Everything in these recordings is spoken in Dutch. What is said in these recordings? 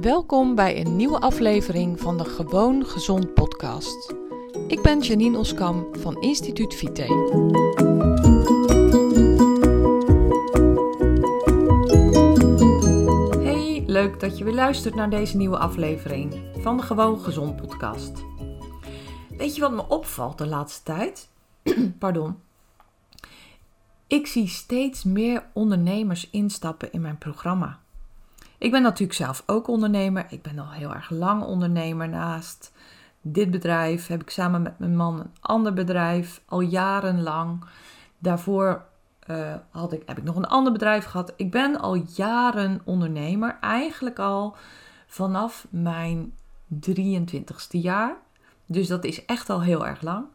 Welkom bij een nieuwe aflevering van de Gewoon Gezond podcast. Ik ben Janine Oskam van Instituut Vite. Hey, leuk dat je weer luistert naar deze nieuwe aflevering van de Gewoon Gezond podcast. Weet je wat me opvalt de laatste tijd? Pardon. Ik zie steeds meer ondernemers instappen in mijn programma. Ik ben natuurlijk zelf ook ondernemer. Ik ben al heel erg lang ondernemer. Naast dit bedrijf heb ik samen met mijn man een ander bedrijf al jarenlang. Daarvoor uh, had ik, heb ik nog een ander bedrijf gehad. Ik ben al jaren ondernemer. Eigenlijk al vanaf mijn 23ste jaar. Dus dat is echt al heel erg lang.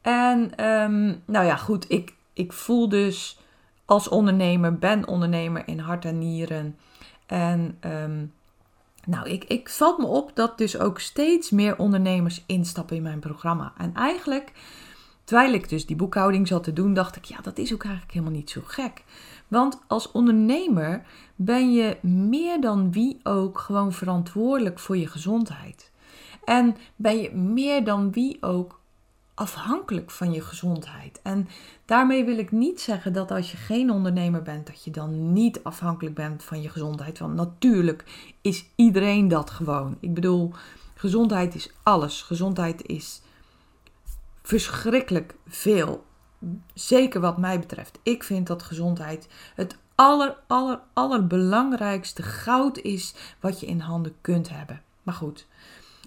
En um, nou ja, goed. Ik, ik voel dus als ondernemer, ben ondernemer in hart en nieren. En um, nou, ik, ik valt me op dat dus ook steeds meer ondernemers instappen in mijn programma. En eigenlijk, terwijl ik dus die boekhouding zat te doen, dacht ik, ja, dat is ook eigenlijk helemaal niet zo gek. Want als ondernemer ben je meer dan wie ook gewoon verantwoordelijk voor je gezondheid. En ben je meer dan wie ook afhankelijk van je gezondheid. En daarmee wil ik niet zeggen dat als je geen ondernemer bent, dat je dan niet afhankelijk bent van je gezondheid. Want natuurlijk is iedereen dat gewoon. Ik bedoel, gezondheid is alles. Gezondheid is verschrikkelijk veel. Zeker wat mij betreft. Ik vind dat gezondheid het aller, aller, allerbelangrijkste goud is wat je in handen kunt hebben. Maar goed,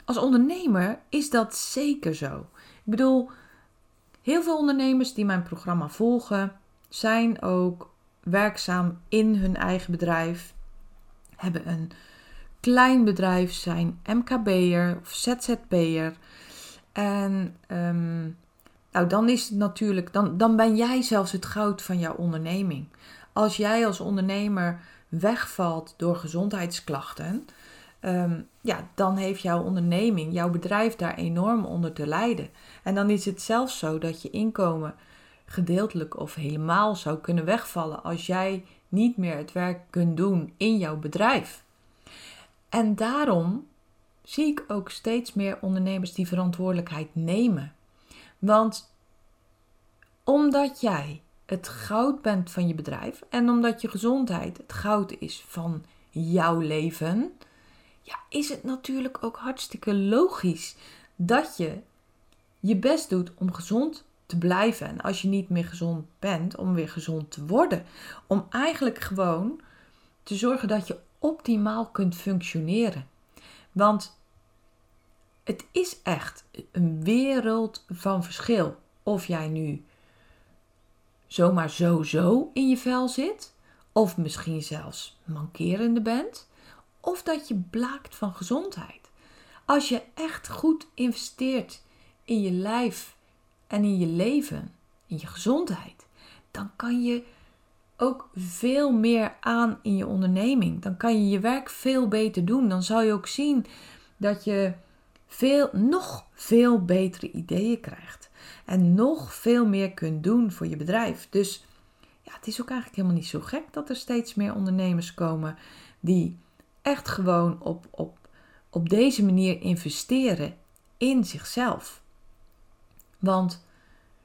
als ondernemer is dat zeker zo. Ik bedoel, heel veel ondernemers die mijn programma volgen, zijn ook werkzaam in hun eigen bedrijf, hebben een klein bedrijf, zijn MKB'er of ZZP'er. En um, nou, dan is het natuurlijk, dan, dan ben jij zelfs het goud van jouw onderneming. Als jij als ondernemer wegvalt door gezondheidsklachten, um, ja, dan heeft jouw onderneming, jouw bedrijf daar enorm onder te lijden. En dan is het zelfs zo dat je inkomen gedeeltelijk of helemaal zou kunnen wegvallen als jij niet meer het werk kunt doen in jouw bedrijf. En daarom zie ik ook steeds meer ondernemers die verantwoordelijkheid nemen. Want omdat jij het goud bent van je bedrijf en omdat je gezondheid het goud is van jouw leven, ja, is het natuurlijk ook hartstikke logisch dat je je best doet om gezond te blijven. En als je niet meer gezond bent, om weer gezond te worden. Om eigenlijk gewoon te zorgen dat je optimaal kunt functioneren. Want het is echt een wereld van verschil. Of jij nu zomaar zo zo in je vel zit, of misschien zelfs mankerende bent, of dat je blaakt van gezondheid. Als je echt goed investeert in je lijf en in je leven, in je gezondheid, dan kan je ook veel meer aan in je onderneming. Dan kan je je werk veel beter doen. Dan zal je ook zien dat je veel, nog veel betere ideeën krijgt. En nog veel meer kunt doen voor je bedrijf. Dus ja, het is ook eigenlijk helemaal niet zo gek dat er steeds meer ondernemers komen die echt gewoon op, op, op deze manier investeren in zichzelf. Want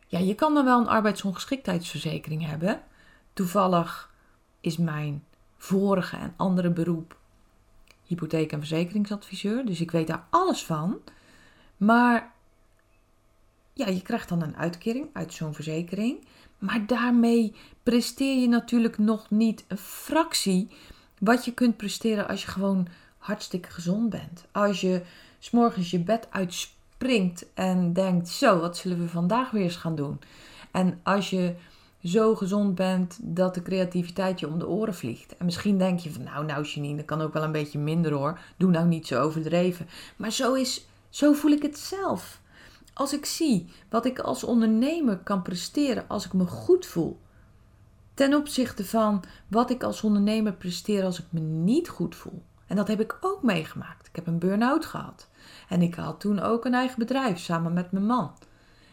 ja, je kan dan wel een arbeidsongeschiktheidsverzekering hebben. Toevallig is mijn vorige en andere beroep hypotheek- en verzekeringsadviseur. Dus ik weet daar alles van. Maar ja, je krijgt dan een uitkering uit zo'n verzekering. Maar daarmee presteer je natuurlijk nog niet een fractie wat je kunt presteren als je gewoon hartstikke gezond bent. Als je s'morgens je bed uitspringt en denkt: Zo, wat zullen we vandaag weer eens gaan doen? En als je zo gezond bent dat de creativiteit je om de oren vliegt. En misschien denk je van nou, nou Janine, dat kan ook wel een beetje minder hoor. Doe nou niet zo overdreven. Maar zo, is, zo voel ik het zelf. Als ik zie wat ik als ondernemer kan presteren als ik me goed voel. Ten opzichte van wat ik als ondernemer presteer als ik me niet goed voel. En dat heb ik ook meegemaakt. Ik heb een burn-out gehad. En ik had toen ook een eigen bedrijf samen met mijn man.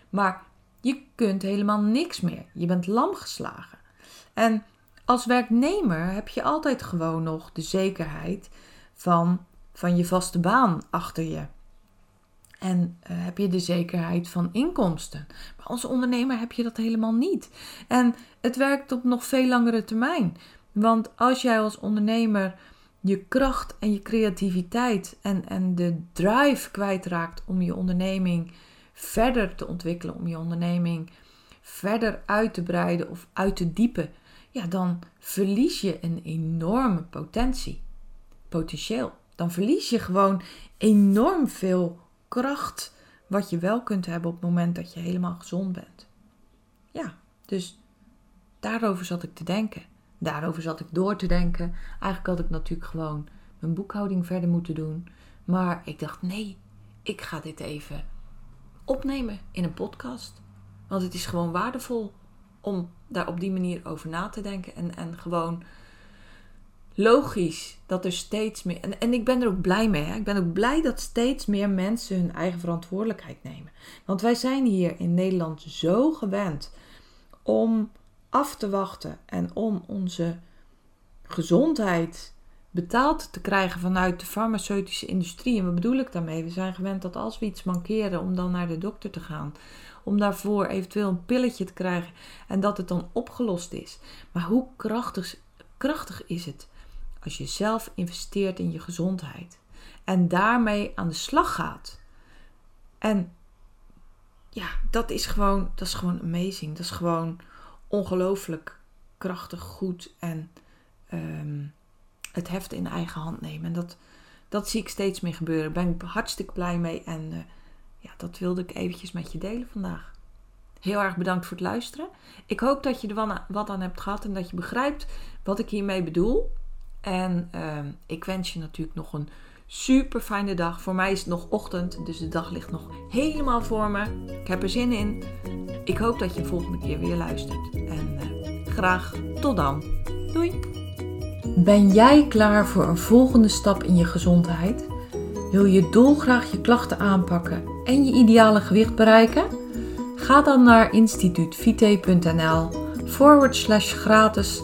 Maar je kunt helemaal niks meer. Je bent lam geslagen. En als werknemer heb je altijd gewoon nog de zekerheid van van je vaste baan achter je. En eh, heb je de zekerheid van inkomsten. Maar als ondernemer heb je dat helemaal niet. En het werkt op nog veel langere termijn. Want als jij als ondernemer je kracht en je creativiteit en, en de drive kwijtraakt om je onderneming verder te ontwikkelen, om je onderneming verder uit te breiden of uit te diepen, ja, dan verlies je een enorme potentie, potentieel. Dan verlies je gewoon enorm veel kracht wat je wel kunt hebben op het moment dat je helemaal gezond bent. Ja, dus daarover zat ik te denken. Daarover zat ik door te denken. Eigenlijk had ik natuurlijk gewoon mijn boekhouding verder moeten doen. Maar ik dacht, nee, ik ga dit even opnemen in een podcast. Want het is gewoon waardevol om daar op die manier over na te denken. En, en gewoon logisch dat er steeds meer. En, en ik ben er ook blij mee. Hè? Ik ben ook blij dat steeds meer mensen hun eigen verantwoordelijkheid nemen. Want wij zijn hier in Nederland zo gewend om af te wachten en om onze gezondheid betaald te krijgen vanuit de farmaceutische industrie. En wat bedoel ik daarmee? We zijn gewend dat als we iets mankeren, om dan naar de dokter te gaan. Om daarvoor eventueel een pilletje te krijgen en dat het dan opgelost is. Maar hoe krachtig, krachtig is het als je zelf investeert in je gezondheid en daarmee aan de slag gaat? En ja, dat is gewoon, dat is gewoon amazing. Dat is gewoon ongelooflijk krachtig, goed en ehm, het heft in eigen hand nemen. En dat, dat zie ik steeds meer gebeuren. Daar ben ik hartstikke blij mee en uh, ja, dat wilde ik eventjes met je delen vandaag. Heel erg bedankt voor het luisteren. Ik hoop dat je er wat aan hebt gehad en dat je begrijpt wat ik hiermee bedoel. En uh, ik wens je natuurlijk nog een super fijne dag. Voor mij is het nog ochtend, dus de dag ligt nog helemaal voor me. Ik heb er zin in. Ik hoop dat je de volgende keer weer luistert. En uh, graag tot dan. Doei! Ben jij klaar voor een volgende stap in je gezondheid? Wil je dolgraag je klachten aanpakken en je ideale gewicht bereiken? Ga dan naar instituutvite.nl forward slash gratis